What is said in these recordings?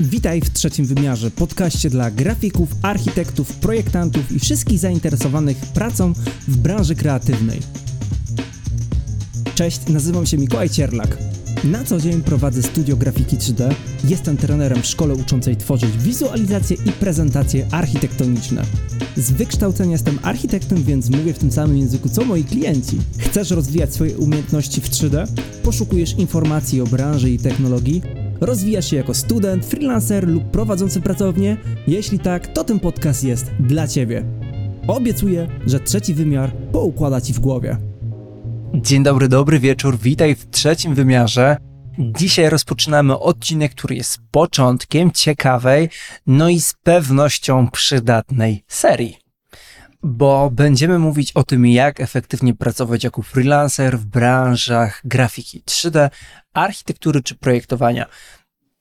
Witaj w trzecim wymiarze, podcaście dla grafików, architektów, projektantów i wszystkich zainteresowanych pracą w branży kreatywnej. Cześć, nazywam się Mikołaj Cierlak. Na co dzień prowadzę studio grafiki 3D. Jestem trenerem w szkole uczącej tworzyć wizualizacje i prezentacje architektoniczne. Z wykształcenia jestem architektem, więc mówię w tym samym języku co moi klienci. Chcesz rozwijać swoje umiejętności w 3D? Poszukujesz informacji o branży i technologii? Rozwijasz się jako student, freelancer lub prowadzący pracownię? Jeśli tak, to ten podcast jest dla Ciebie. Obiecuję, że trzeci wymiar poukłada Ci w głowie. Dzień dobry, dobry wieczór, witaj w trzecim wymiarze. Dzisiaj rozpoczynamy odcinek, który jest początkiem ciekawej, no i z pewnością przydatnej serii. Bo będziemy mówić o tym, jak efektywnie pracować jako freelancer w branżach grafiki 3D, architektury czy projektowania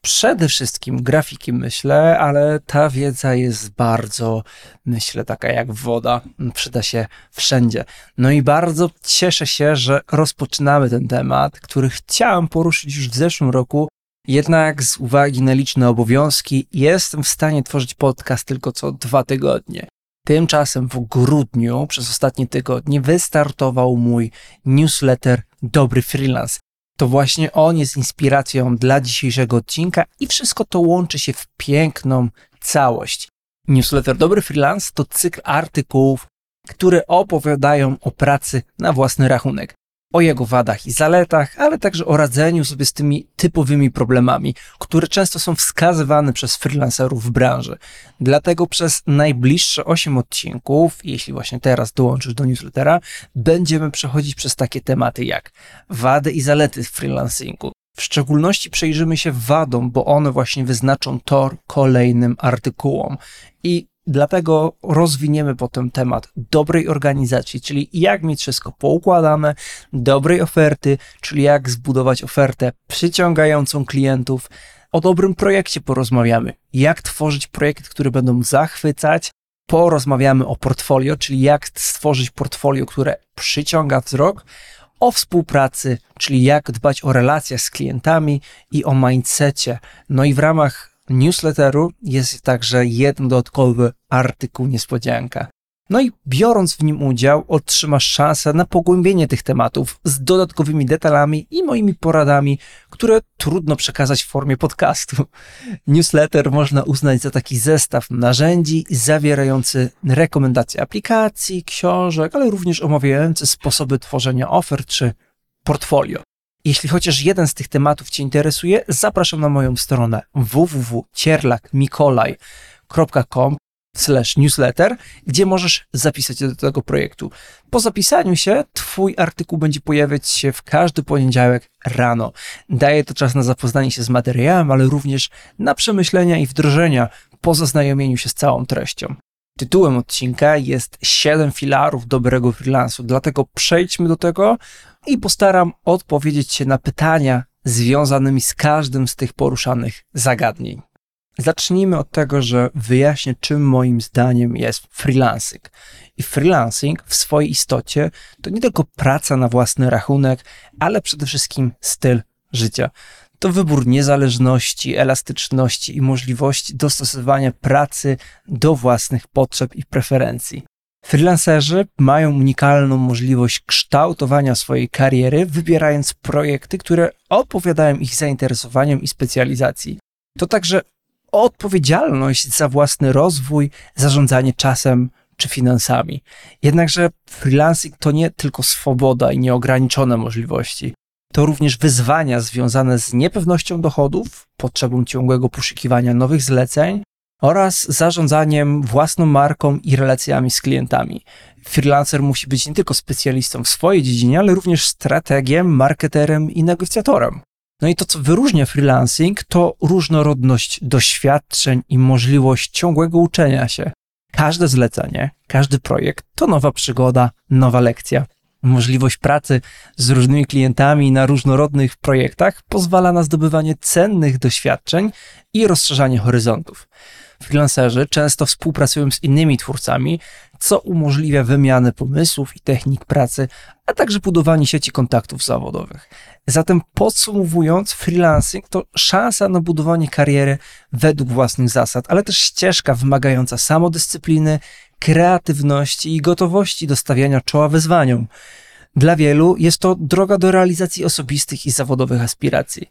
przede wszystkim grafiki, myślę, ale ta wiedza jest bardzo, myślę, taka jak woda, przyda się wszędzie. No i bardzo cieszę się, że rozpoczynamy ten temat, który chciałem poruszyć już w zeszłym roku. Jednak z uwagi na liczne obowiązki jestem w stanie tworzyć podcast tylko co dwa tygodnie. Tymczasem w grudniu, przez ostatnie tygodnie, wystartował mój newsletter Dobry Freelance to właśnie on jest inspiracją dla dzisiejszego odcinka i wszystko to łączy się w piękną całość. Newsletter Dobry Freelance to cykl artykułów, które opowiadają o pracy na własny rachunek o jego wadach i zaletach, ale także o radzeniu sobie z tymi typowymi problemami, które często są wskazywane przez freelancerów w branży. Dlatego przez najbliższe 8 odcinków, jeśli właśnie teraz dołączysz do newslettera, będziemy przechodzić przez takie tematy jak wady i zalety freelancingu. W szczególności przejrzymy się wadom, bo one właśnie wyznaczą tor kolejnym artykułom. I Dlatego rozwiniemy potem temat dobrej organizacji, czyli jak mieć wszystko poukładane, dobrej oferty, czyli jak zbudować ofertę przyciągającą klientów. O dobrym projekcie porozmawiamy, jak tworzyć projekty, które będą zachwycać. Porozmawiamy o portfolio, czyli jak stworzyć portfolio, które przyciąga wzrok o współpracy, czyli jak dbać o relacje z klientami i o mindsetie. No i w ramach newsletteru jest także jeden dodatkowy artykuł niespodzianka. No i biorąc w nim udział, otrzymasz szansę na pogłębienie tych tematów z dodatkowymi detalami i moimi poradami, które trudno przekazać w formie podcastu. Newsletter można uznać za taki zestaw narzędzi zawierający rekomendacje aplikacji, książek, ale również omawiający sposoby tworzenia ofert czy portfolio. Jeśli chociaż jeden z tych tematów Cię interesuje, zapraszam na moją stronę www.cierlakmikolaj.com newsletter, gdzie możesz zapisać się do tego projektu. Po zapisaniu się Twój artykuł będzie pojawiać się w każdy poniedziałek rano. Daje to czas na zapoznanie się z materiałem, ale również na przemyślenia i wdrożenia po zaznajomieniu się z całą treścią. Tytułem odcinka jest 7 filarów dobrego freelansu, dlatego przejdźmy do tego i postaram odpowiedzieć się na pytania związanymi z każdym z tych poruszanych zagadnień. Zacznijmy od tego, że wyjaśnię, czym moim zdaniem jest freelancing. I freelancing w swojej istocie to nie tylko praca na własny rachunek, ale przede wszystkim styl życia to wybór niezależności, elastyczności i możliwości dostosowania pracy do własnych potrzeb i preferencji. Freelancerzy mają unikalną możliwość kształtowania swojej kariery, wybierając projekty, które odpowiadają ich zainteresowaniom i specjalizacji. To także odpowiedzialność za własny rozwój, zarządzanie czasem czy finansami. Jednakże freelancing to nie tylko swoboda i nieograniczone możliwości to również wyzwania związane z niepewnością dochodów, potrzebą ciągłego poszukiwania nowych zleceń oraz zarządzaniem własną marką i relacjami z klientami. Freelancer musi być nie tylko specjalistą w swojej dziedzinie, ale również strategiem, marketerem i negocjatorem. No i to, co wyróżnia freelancing, to różnorodność doświadczeń i możliwość ciągłego uczenia się. Każde zlecenie, każdy projekt to nowa przygoda, nowa lekcja. Możliwość pracy z różnymi klientami na różnorodnych projektach pozwala na zdobywanie cennych doświadczeń i rozszerzanie horyzontów. Freelancerzy często współpracują z innymi twórcami, co umożliwia wymianę pomysłów i technik pracy, a także budowanie sieci kontaktów zawodowych. Zatem podsumowując, freelancing to szansa na budowanie kariery według własnych zasad, ale też ścieżka wymagająca samodyscypliny, kreatywności i gotowości do stawiania czoła wyzwaniom. Dla wielu jest to droga do realizacji osobistych i zawodowych aspiracji.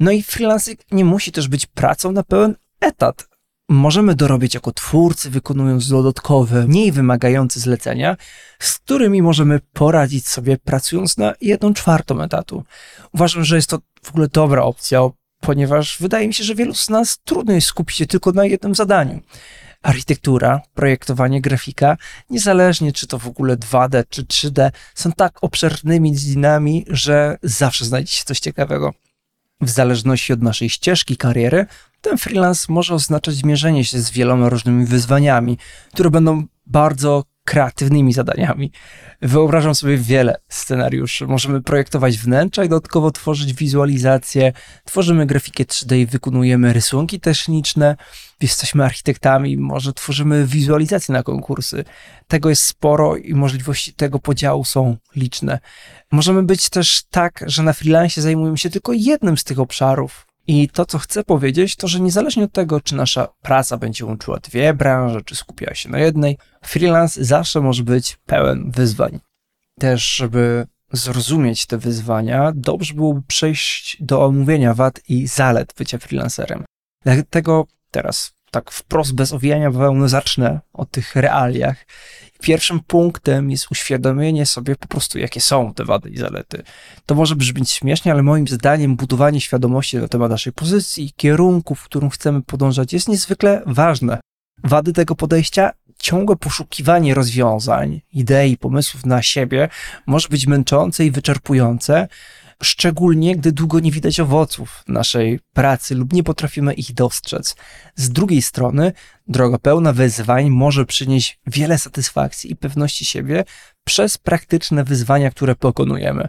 No i freelancing nie musi też być pracą na pełen etat. Możemy dorobić jako twórcy, wykonując dodatkowe, mniej wymagające zlecenia, z którymi możemy poradzić sobie pracując na jedną czwartą etatu. Uważam, że jest to w ogóle dobra opcja, ponieważ wydaje mi się, że wielu z nas trudno jest skupić się tylko na jednym zadaniu architektura, projektowanie, grafika, niezależnie czy to w ogóle 2D czy 3D, są tak obszernymi dziedzinami, że zawsze znajdzie się coś ciekawego. W zależności od naszej ścieżki kariery, ten freelance może oznaczać zmierzenie się z wieloma różnymi wyzwaniami, które będą bardzo kreatywnymi zadaniami. Wyobrażam sobie wiele scenariuszy. Możemy projektować wnętrza i dodatkowo tworzyć wizualizacje, tworzymy grafikę 3D i wykonujemy rysunki techniczne, jesteśmy architektami, może tworzymy wizualizacje na konkursy. Tego jest sporo i możliwości tego podziału są liczne. Możemy być też tak, że na freelance zajmujemy się tylko jednym z tych obszarów, i to, co chcę powiedzieć, to że niezależnie od tego, czy nasza praca będzie łączyła dwie branże, czy skupiała się na jednej, freelance zawsze może być pełen wyzwań. Też, żeby zrozumieć te wyzwania, dobrze byłoby przejść do omówienia wad i zalet bycia freelancerem. Dlatego teraz tak wprost, bez owijania bawełny, zacznę o tych realiach Pierwszym punktem jest uświadomienie sobie po prostu, jakie są te wady i zalety. To może brzmieć śmiesznie, ale moim zdaniem budowanie świadomości na temat naszej pozycji, kierunku, w którym chcemy podążać, jest niezwykle ważne. Wady tego podejścia ciągłe poszukiwanie rozwiązań, idei, pomysłów na siebie może być męczące i wyczerpujące, szczególnie gdy długo nie widać owoców naszej pracy lub nie potrafimy ich dostrzec. Z drugiej strony, droga pełna wyzwań może przynieść wiele satysfakcji i pewności siebie przez praktyczne wyzwania, które pokonujemy.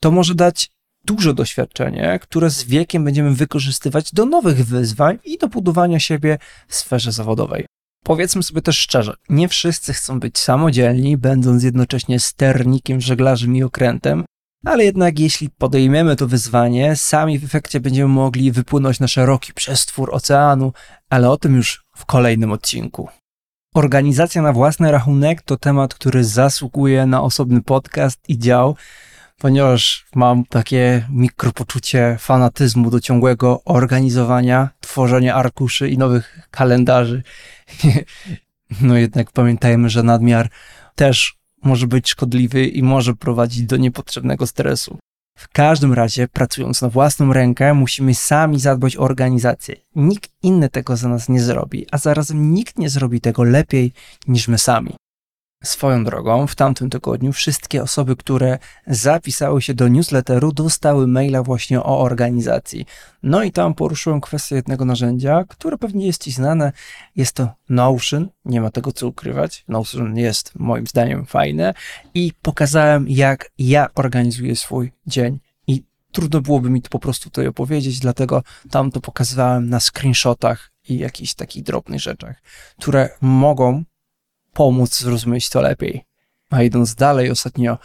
To może dać duże doświadczenie, które z wiekiem będziemy wykorzystywać do nowych wyzwań i do budowania siebie w sferze zawodowej. Powiedzmy sobie też szczerze, nie wszyscy chcą być samodzielni, będąc jednocześnie sternikiem, żeglarzem i okrętem, ale jednak jeśli podejmiemy to wyzwanie, sami w efekcie będziemy mogli wypłynąć na szeroki przestwór oceanu, ale o tym już w kolejnym odcinku. Organizacja na własny rachunek to temat, który zasługuje na osobny podcast i dział, ponieważ mam takie mikropoczucie fanatyzmu do ciągłego organizowania, tworzenia arkuszy i nowych kalendarzy. No jednak pamiętajmy, że nadmiar też może być szkodliwy i może prowadzić do niepotrzebnego stresu. W każdym razie, pracując na własną rękę, musimy sami zadbać o organizację. Nikt inny tego za nas nie zrobi, a zarazem nikt nie zrobi tego lepiej niż my sami. Swoją drogą, w tamtym tygodniu wszystkie osoby, które zapisały się do newsletteru, dostały maila właśnie o organizacji. No i tam poruszyłem kwestię jednego narzędzia, które pewnie jest Ci znane. Jest to Notion, nie ma tego co ukrywać. Notion jest moim zdaniem fajne i pokazałem, jak ja organizuję swój dzień. I trudno byłoby mi to po prostu tutaj opowiedzieć, dlatego tam to pokazywałem na screenshotach i jakichś takich drobnych rzeczach, które mogą pomóc zrozumieć to lepiej. A idąc dalej, ostatnio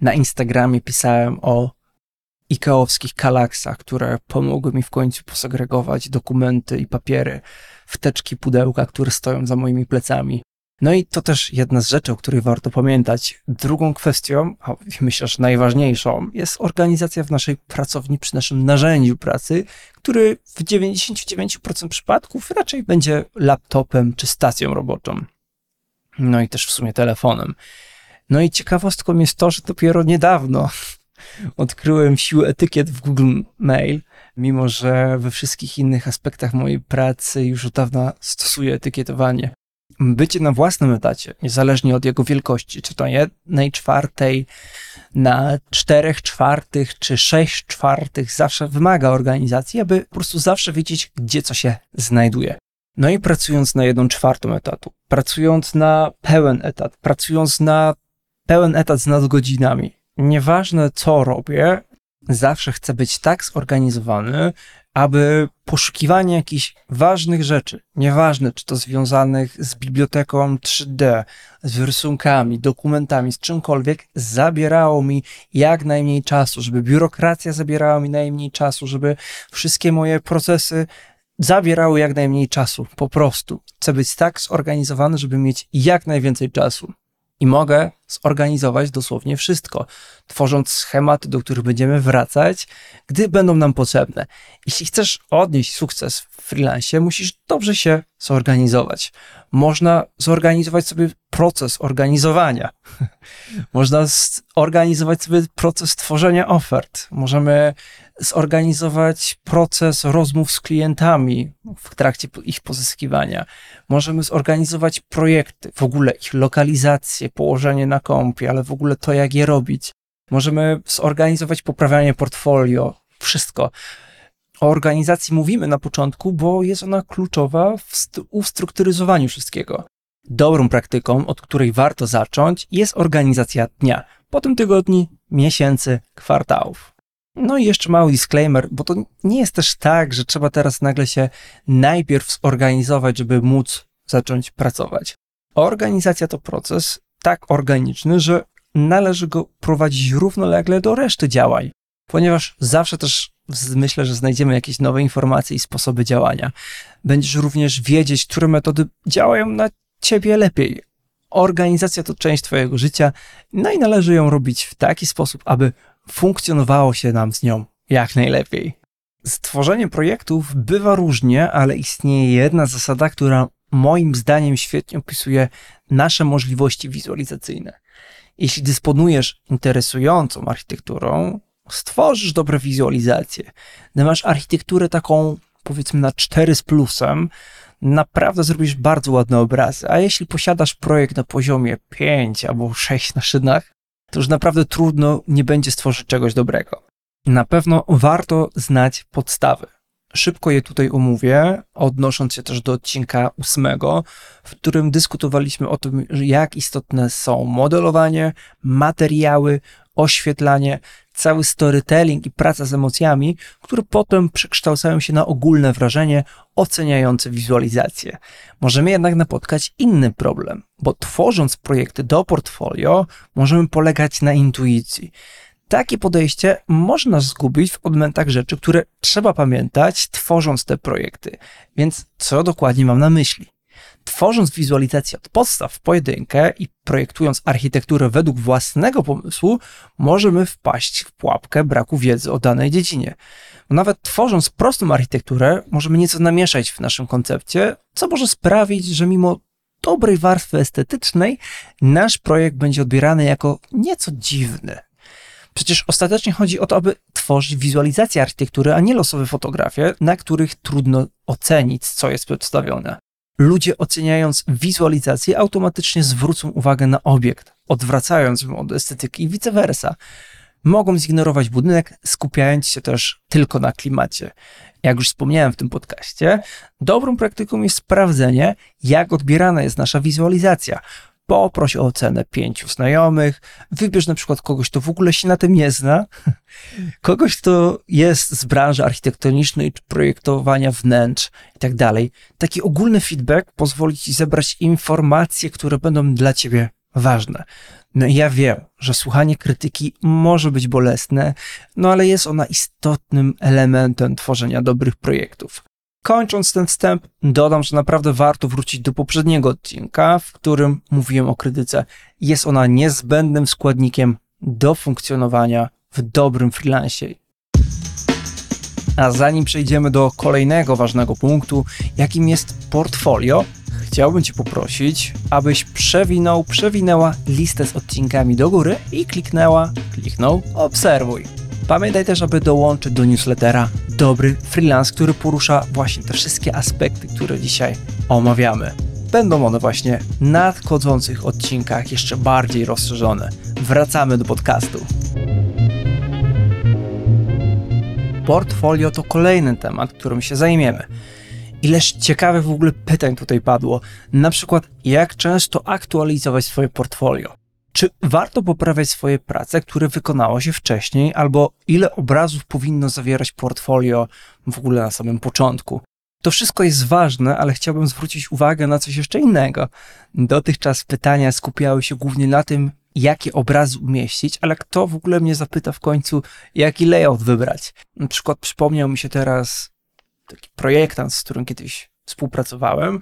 na Instagramie pisałem o ikeowskich kalaksach, które pomogły mi w końcu posegregować dokumenty i papiery w teczki pudełka, które stoją za moimi plecami. No i to też jedna z rzeczy, o której warto pamiętać. Drugą kwestią, a myślę, że najważniejszą, jest organizacja w naszej pracowni przy naszym narzędziu pracy, który w 99% przypadków raczej będzie laptopem czy stacją roboczą no i też w sumie telefonem. No i ciekawostką jest to, że dopiero niedawno odkryłem siłę etykiet w Google Mail, mimo że we wszystkich innych aspektach mojej pracy już od dawna stosuję etykietowanie. Bycie na własnym etacie, niezależnie od jego wielkości, czy to jednej czwartej na czterech czwartych, czy sześć czwartych, zawsze wymaga organizacji, aby po prostu zawsze wiedzieć, gdzie co się znajduje. No i pracując na jedną czwartą etatu, pracując na pełen etat, pracując na pełen etat z nadgodzinami, nieważne co robię, zawsze chcę być tak zorganizowany, aby poszukiwanie jakichś ważnych rzeczy, nieważne czy to związanych z biblioteką 3D, z rysunkami, dokumentami, z czymkolwiek, zabierało mi jak najmniej czasu, żeby biurokracja zabierała mi najmniej czasu, żeby wszystkie moje procesy zabierały jak najmniej czasu. Po prostu chcę być tak zorganizowany, żeby mieć jak najwięcej czasu i mogę zorganizować dosłownie wszystko, tworząc schematy, do których będziemy wracać, gdy będą nam potrzebne. Jeśli chcesz odnieść sukces w freelance, musisz dobrze się zorganizować. Można zorganizować sobie proces organizowania. Można zorganizować sobie proces tworzenia ofert. Możemy zorganizować proces rozmów z klientami w trakcie ich pozyskiwania. Możemy zorganizować projekty, w ogóle ich lokalizację, położenie na kompie, ale w ogóle to, jak je robić. Możemy zorganizować poprawianie portfolio, wszystko. O organizacji mówimy na początku, bo jest ona kluczowa w ustrukturyzowaniu wszystkiego. Dobrą praktyką, od której warto zacząć, jest organizacja dnia, potem tygodni, miesięcy, kwartałów. No i jeszcze mały disclaimer, bo to nie jest też tak, że trzeba teraz nagle się najpierw zorganizować, żeby móc zacząć pracować. Organizacja to proces tak organiczny, że należy go prowadzić równolegle do reszty działań, ponieważ zawsze też myślę, że znajdziemy jakieś nowe informacje i sposoby działania. Będziesz również wiedzieć, które metody działają na ciebie lepiej. Organizacja to część twojego życia, no i należy ją robić w taki sposób, aby funkcjonowało się nam z nią jak najlepiej. Stworzenie projektów bywa różnie, ale istnieje jedna zasada, która moim zdaniem świetnie opisuje nasze możliwości wizualizacyjne. Jeśli dysponujesz interesującą architekturą, stworzysz dobre wizualizacje. Gdy masz architekturę taką, powiedzmy, na 4 z plusem, naprawdę zrobisz bardzo ładne obrazy. A jeśli posiadasz projekt na poziomie 5 albo 6 na szynach, to już naprawdę trudno nie będzie stworzyć czegoś dobrego. Na pewno warto znać podstawy. Szybko je tutaj omówię, odnosząc się też do odcinka ósmego, w którym dyskutowaliśmy o tym, jak istotne są modelowanie, materiały, oświetlanie, cały storytelling i praca z emocjami, które potem przekształcają się na ogólne wrażenie oceniające wizualizację. Możemy jednak napotkać inny problem, bo tworząc projekty do portfolio, możemy polegać na intuicji. Takie podejście można zgubić w odmętach rzeczy, które trzeba pamiętać, tworząc te projekty. Więc co dokładnie mam na myśli? Tworząc wizualizację od podstaw pojedynkę i projektując architekturę według własnego pomysłu, możemy wpaść w pułapkę braku wiedzy o danej dziedzinie. Nawet tworząc prostą architekturę, możemy nieco namieszać w naszym koncepcie, co może sprawić, że mimo dobrej warstwy estetycznej, nasz projekt będzie odbierany jako nieco dziwny. Przecież ostatecznie chodzi o to, aby tworzyć wizualizację architektury, a nie losowe fotografie, na których trudno ocenić, co jest przedstawione. Ludzie oceniając wizualizację automatycznie zwrócą uwagę na obiekt, odwracając ją od estetyki i vice versa. Mogą zignorować budynek, skupiając się też tylko na klimacie. Jak już wspomniałem w tym podcaście, dobrą praktyką jest sprawdzenie, jak odbierana jest nasza wizualizacja poproś o ocenę pięciu znajomych, wybierz na przykład kogoś, kto w ogóle się na tym nie zna, kogoś, kto jest z branży architektonicznej czy projektowania wnętrz i tak dalej. Taki ogólny feedback pozwoli ci zebrać informacje, które będą dla ciebie ważne. No i ja wiem, że słuchanie krytyki może być bolesne, no ale jest ona istotnym elementem tworzenia dobrych projektów. Kończąc ten wstęp, dodam, że naprawdę warto wrócić do poprzedniego odcinka, w którym mówiłem o krytyce. Jest ona niezbędnym składnikiem do funkcjonowania w dobrym freelancie. A zanim przejdziemy do kolejnego ważnego punktu, jakim jest portfolio, chciałbym Cię poprosić, abyś przewinął, przewinęła listę z odcinkami do góry i kliknęła, kliknął, obserwuj. Pamiętaj też, aby dołączyć do newslettera Dobry Freelance, który porusza właśnie te wszystkie aspekty, które dzisiaj omawiamy. Będą one właśnie w nadchodzących odcinkach jeszcze bardziej rozszerzone. Wracamy do podcastu. Portfolio to kolejny temat, którym się zajmiemy. Ileż ciekawych w ogóle pytań tutaj padło. Na przykład, jak często aktualizować swoje portfolio? Czy warto poprawiać swoje prace, które wykonało się wcześniej, albo ile obrazów powinno zawierać portfolio w ogóle na samym początku? To wszystko jest ważne, ale chciałbym zwrócić uwagę na coś jeszcze innego. Dotychczas pytania skupiały się głównie na tym, jakie obrazy umieścić, ale kto w ogóle mnie zapyta w końcu, jaki layout wybrać? Na przykład przypomniał mi się teraz taki projektant, z którym kiedyś współpracowałem,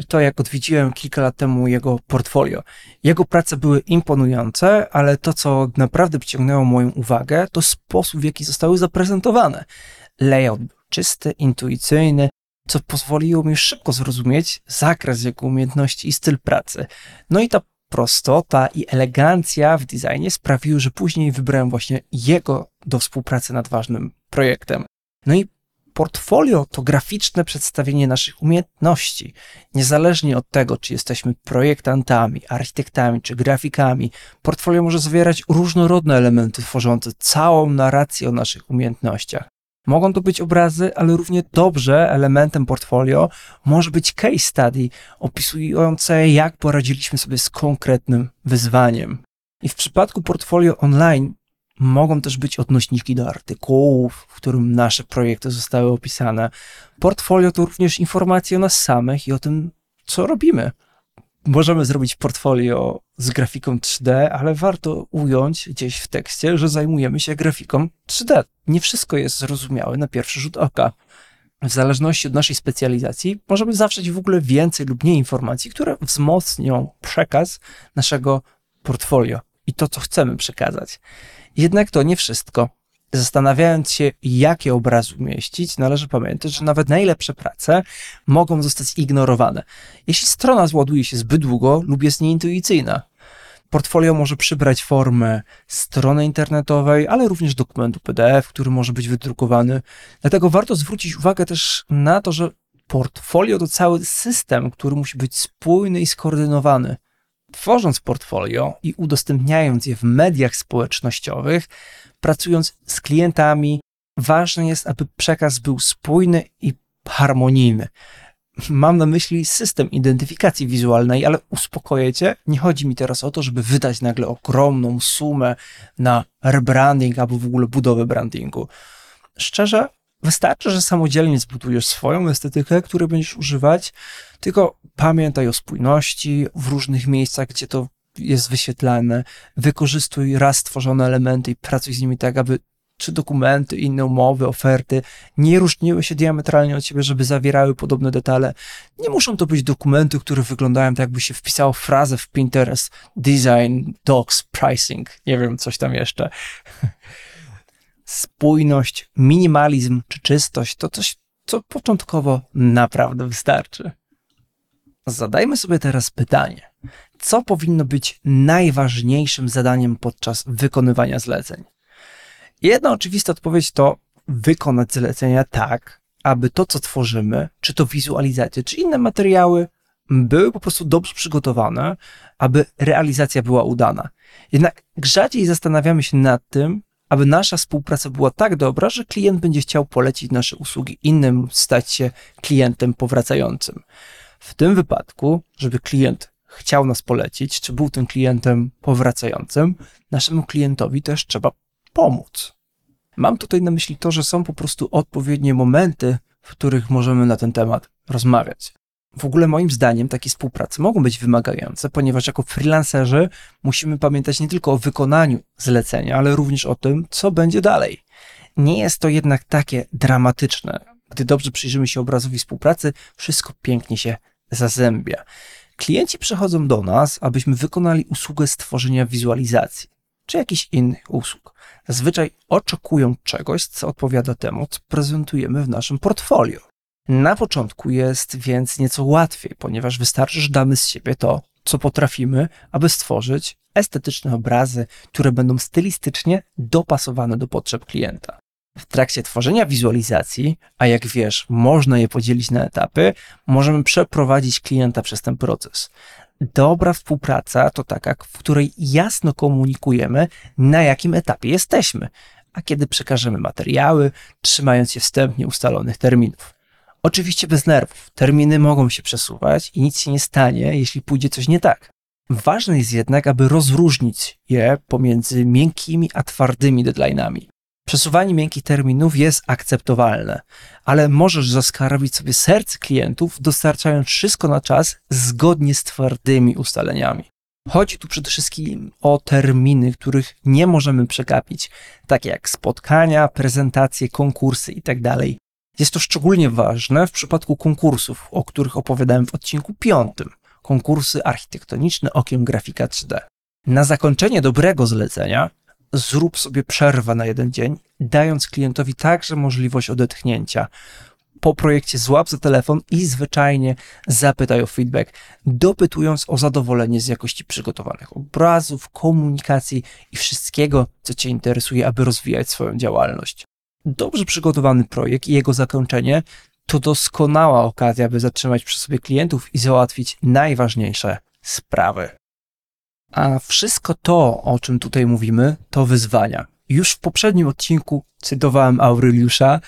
i to, jak odwiedziłem kilka lat temu jego portfolio. Jego prace były imponujące, ale to, co naprawdę przyciągnęło moją uwagę, to sposób, w jaki zostały zaprezentowane. Layout był czysty, intuicyjny, co pozwoliło mi szybko zrozumieć zakres jego umiejętności i styl pracy. No i ta prostota i elegancja w designie sprawiły, że później wybrałem właśnie jego do współpracy nad ważnym projektem. No i portfolio to graficzne przedstawienie naszych umiejętności. Niezależnie od tego, czy jesteśmy projektantami, architektami czy grafikami, portfolio może zawierać różnorodne elementy tworzące całą narrację o naszych umiejętnościach. Mogą to być obrazy, ale równie dobrze elementem portfolio może być case study opisujące, jak poradziliśmy sobie z konkretnym wyzwaniem. I w przypadku portfolio online mogą też być odnośniki do artykułów, w którym nasze projekty zostały opisane. Portfolio to również informacje o nas samych i o tym, co robimy możemy zrobić portfolio z grafiką 3D, ale warto ująć gdzieś w tekście, że zajmujemy się grafiką 3D. Nie wszystko jest zrozumiałe na pierwszy rzut oka. W zależności od naszej specjalizacji możemy zawrzeć w ogóle więcej lub mniej informacji, które wzmocnią przekaz naszego portfolio i to, co chcemy przekazać. Jednak to nie wszystko. Zastanawiając się, jakie obrazy umieścić, należy pamiętać, że nawet najlepsze prace mogą zostać ignorowane. Jeśli strona zładuje się zbyt długo lub jest nieintuicyjna, portfolio może przybrać formę strony internetowej, ale również dokumentu PDF, który może być wydrukowany. Dlatego warto zwrócić uwagę też na to, że portfolio to cały system, który musi być spójny i skoordynowany. Tworząc portfolio i udostępniając je w mediach społecznościowych, pracując z klientami, ważne jest, aby przekaz był spójny i harmonijny. Mam na myśli system identyfikacji wizualnej, ale uspokoję cię, nie chodzi mi teraz o to, żeby wydać nagle ogromną sumę na rebranding albo w ogóle budowę brandingu. Szczerze, wystarczy, że samodzielnie zbudujesz swoją estetykę, której będziesz używać, tylko pamiętaj o spójności w różnych miejscach, gdzie to jest wyświetlane, wykorzystuj raz stworzone elementy i pracuj z nimi tak, aby czy dokumenty, inne umowy, oferty nie różniły się diametralnie od siebie, żeby zawierały podobne detale. Nie muszą to być dokumenty, które wyglądają tak, jakby się wpisało frazę w Pinterest, design, docs, pricing, nie wiem, coś tam jeszcze. Spójność, minimalizm czy czystość to coś, co początkowo naprawdę wystarczy. Zadajmy sobie teraz pytanie: co powinno być najważniejszym zadaniem podczas wykonywania zleceń? Jedna oczywista odpowiedź to wykonać zlecenia tak, aby to, co tworzymy, czy to wizualizacje, czy inne materiały, były po prostu dobrze przygotowane, aby realizacja była udana. Jednak rzadziej zastanawiamy się nad tym, aby nasza współpraca była tak dobra, że klient będzie chciał polecić nasze usługi innym, stać się klientem powracającym. W tym wypadku, żeby klient chciał nas polecić, czy był tym klientem powracającym, naszemu klientowi też trzeba pomóc. Mam tutaj na myśli to, że są po prostu odpowiednie momenty, w których możemy na ten temat rozmawiać. W ogóle moim zdaniem takie współprace mogą być wymagające, ponieważ jako freelancerzy musimy pamiętać nie tylko o wykonaniu zlecenia, ale również o tym, co będzie dalej. Nie jest to jednak takie dramatyczne. Gdy dobrze przyjrzymy się obrazowi współpracy, wszystko pięknie się zazębia. Klienci przychodzą do nas, abyśmy wykonali usługę stworzenia wizualizacji czy jakichś innych usług. Zazwyczaj oczekują czegoś, co odpowiada temu, co prezentujemy w naszym portfolio. Na początku jest więc nieco łatwiej, ponieważ wystarczy, że damy z siebie to, co potrafimy, aby stworzyć estetyczne obrazy, które będą stylistycznie dopasowane do potrzeb klienta. W trakcie tworzenia wizualizacji, a jak wiesz, można je podzielić na etapy, możemy przeprowadzić klienta przez ten proces. Dobra współpraca to taka, w której jasno komunikujemy, na jakim etapie jesteśmy, a kiedy przekażemy materiały, trzymając się wstępnie ustalonych terminów. Oczywiście bez nerwów. Terminy mogą się przesuwać i nic się nie stanie, jeśli pójdzie coś nie tak. Ważne jest jednak, aby rozróżnić je pomiędzy miękkimi a twardymi deadline'ami. Przesuwanie miękkich terminów jest akceptowalne, ale możesz zaskarbić sobie serce klientów, dostarczając wszystko na czas zgodnie z twardymi ustaleniami. Chodzi tu przede wszystkim o terminy, których nie możemy przegapić, takie jak spotkania, prezentacje, konkursy itd. Jest to szczególnie ważne w przypadku konkursów, o których opowiadałem w odcinku piątym. Konkursy architektoniczne okiem grafika 3D. Na zakończenie dobrego zlecenia zrób sobie przerwę na jeden dzień, dając klientowi także możliwość odetchnięcia. Po projekcie złap za telefon i zwyczajnie zapytaj o feedback, dopytując o zadowolenie z jakości przygotowanych obrazów, komunikacji i wszystkiego, co Cię interesuje, aby rozwijać swoją działalność. Dobrze przygotowany projekt i jego zakończenie to doskonała okazja, by zatrzymać przy sobie klientów i załatwić najważniejsze sprawy. A wszystko to, o czym tutaj mówimy, to wyzwania. Już w poprzednim odcinku cytowałem Aureliusza,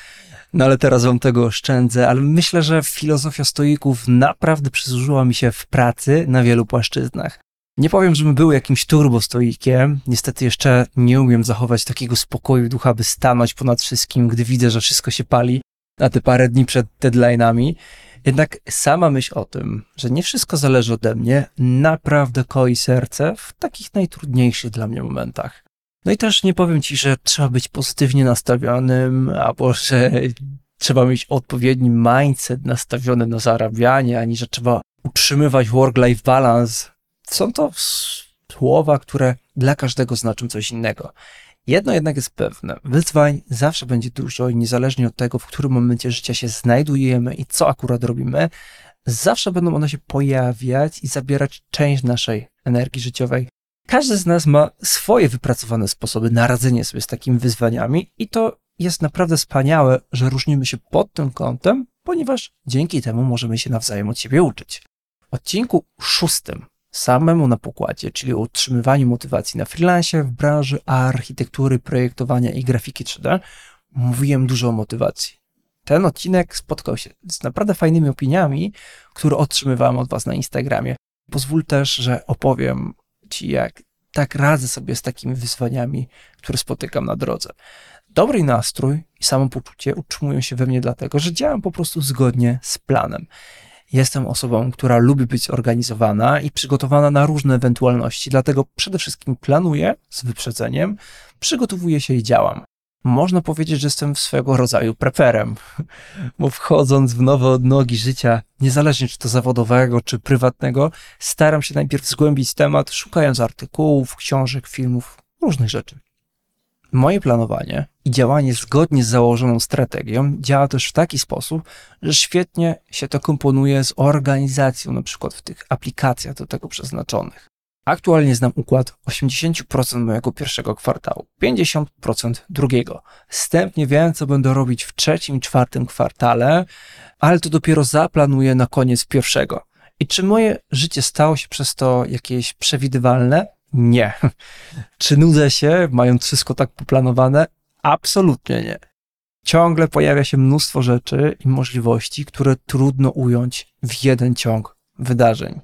no ale teraz wam tego oszczędzę, ale myślę, że filozofia stoików naprawdę przysłużyła mi się w pracy na wielu płaszczyznach. Nie powiem, żebym był jakimś turbostoikiem. Niestety jeszcze nie umiem zachować takiego spokoju ducha, by stanąć ponad wszystkim, gdy widzę, że wszystko się pali na te parę dni przed deadline'ami. Jednak sama myśl o tym, że nie wszystko zależy ode mnie, naprawdę koi serce w takich najtrudniejszych dla mnie momentach. No i też nie powiem ci, że trzeba być pozytywnie nastawionym, albo że trzeba mieć odpowiedni mindset nastawiony na zarabianie, ani że trzeba utrzymywać work-life balance. Są to słowa, które dla każdego znaczą coś innego. Jedno jednak jest pewne, wyzwań zawsze będzie dużo i niezależnie od tego, w którym momencie życia się znajdujemy i co akurat robimy, zawsze będą one się pojawiać i zabierać część naszej energii życiowej. Każdy z nas ma swoje wypracowane sposoby na radzenie sobie z takimi wyzwaniami i to jest naprawdę wspaniałe, że różnimy się pod tym kątem, ponieważ dzięki temu możemy się nawzajem od siebie uczyć. W odcinku szóstym samemu na pokładzie, czyli o utrzymywaniu motywacji na freelance w branży architektury, projektowania i grafiki 3D, mówiłem dużo o motywacji. Ten odcinek spotkał się z naprawdę fajnymi opiniami, które otrzymywałem od Was na Instagramie. Pozwól też, że opowiem Ci, jak tak radzę sobie z takimi wyzwaniami, które spotykam na drodze. Dobry nastrój i samopoczucie utrzymują się we mnie dlatego, że działam po prostu zgodnie z planem. Jestem osobą, która lubi być zorganizowana i przygotowana na różne ewentualności, dlatego przede wszystkim planuję z wyprzedzeniem, przygotowuję się i działam. Można powiedzieć, że jestem swego rodzaju preferem, bo wchodząc w nowe odnogi życia, niezależnie czy to zawodowego, czy prywatnego, staram się najpierw zgłębić temat, szukając artykułów, książek, filmów, różnych rzeczy. Moje planowanie i działanie zgodnie z założoną strategią działa też w taki sposób, że świetnie się to komponuje z organizacją, na przykład w tych aplikacjach do tego przeznaczonych. Aktualnie znam układ 80% mojego pierwszego kwartału, 50% drugiego. Wstępnie wiem, co będę robić w trzecim i czwartym kwartale, ale to dopiero zaplanuję na koniec pierwszego. I czy moje życie stało się przez to jakieś przewidywalne? Nie. Czy nudzę się, mając wszystko tak poplanowane? Absolutnie nie. Ciągle pojawia się mnóstwo rzeczy i możliwości, które trudno ująć w jeden ciąg wydarzeń.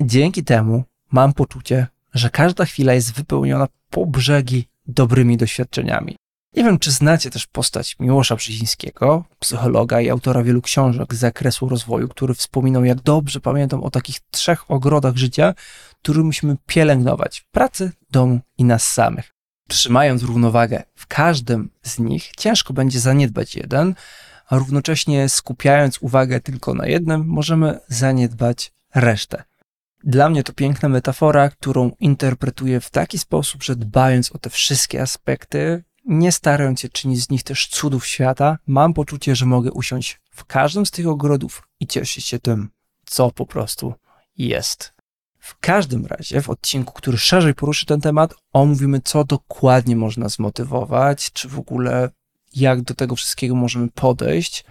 Dzięki temu mam poczucie, że każda chwila jest wypełniona po brzegi dobrymi doświadczeniami. Nie wiem, czy znacie też postać Miłosza Brzezińskiego, psychologa i autora wielu książek z zakresu rozwoju, który wspominał, jak dobrze pamiętam o takich trzech ogrodach życia, które musimy pielęgnować: pracy, domu i nas samych. Trzymając równowagę w każdym z nich, ciężko będzie zaniedbać jeden, a równocześnie skupiając uwagę tylko na jednym, możemy zaniedbać resztę. Dla mnie to piękna metafora, którą interpretuję w taki sposób, że dbając o te wszystkie aspekty, nie starając się czynić z nich też cudów świata, mam poczucie, że mogę usiąść w każdym z tych ogrodów i cieszyć się tym, co po prostu jest. W każdym razie, w odcinku, który szerzej poruszy ten temat, omówimy, co dokładnie można zmotywować, czy w ogóle jak do tego wszystkiego możemy podejść,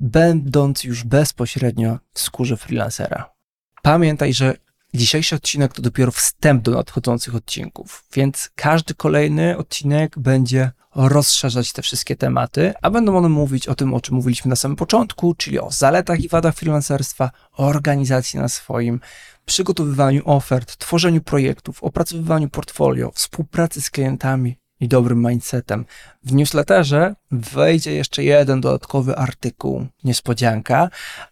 będąc już bezpośrednio w skórze freelancera. Pamiętaj, że Dzisiejszy odcinek to dopiero wstęp do nadchodzących odcinków, więc każdy kolejny odcinek będzie rozszerzać te wszystkie tematy, a będą one mówić o tym, o czym mówiliśmy na samym początku, czyli o zaletach i wadach freelancerstwa, o organizacji na swoim, przygotowywaniu ofert, tworzeniu projektów, opracowywaniu portfolio, współpracy z klientami i dobrym mindsetem. W newsletterze wejdzie jeszcze jeden dodatkowy artykuł, niespodzianka,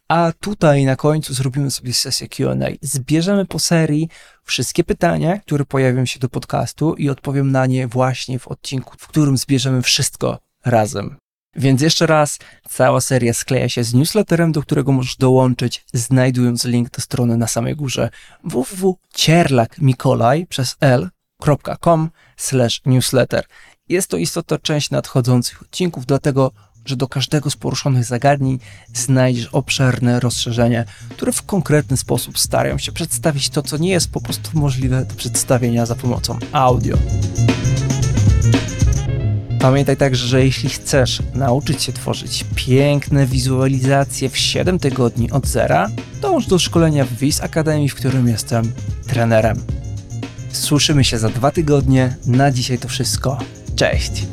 a tutaj na końcu zrobimy sobie sesję QA. Zbierzemy po serii wszystkie pytania, które pojawią się do podcastu i odpowiem na nie właśnie w odcinku, w którym zbierzemy wszystko razem. Więc jeszcze raz, cała seria skleja się z newsletterem, do którego możesz dołączyć, znajdując link do strony na samej górze www.cierlakmikolaj przez l.com newsletter. Jest to istotna część nadchodzących odcinków, dlatego że do każdego z poruszonych zagadnień znajdziesz obszerne rozszerzenie, które w konkretny sposób starają się przedstawić to, co nie jest po prostu możliwe do przedstawienia za pomocą audio. Pamiętaj także, że jeśli chcesz nauczyć się tworzyć piękne wizualizacje w 7 tygodni od zera, dołącz do szkolenia w WIS Akademii, w którym jestem trenerem. Słyszymy się za dwa tygodnie. Na dzisiaj to wszystko. Cześć!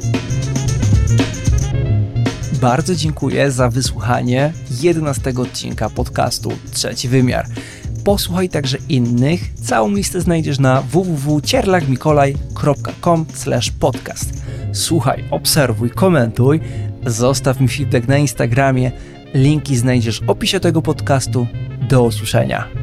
Bardzo dziękuję za wysłuchanie 11 odcinka podcastu Trzeci Wymiar. Posłuchaj także innych. Całą listę znajdziesz na www.cierlakmikolaj.com podcast. Słuchaj, obserwuj, komentuj, zostaw mi feedback na Instagramie. Linki znajdziesz w opisie tego podcastu. Do usłyszenia.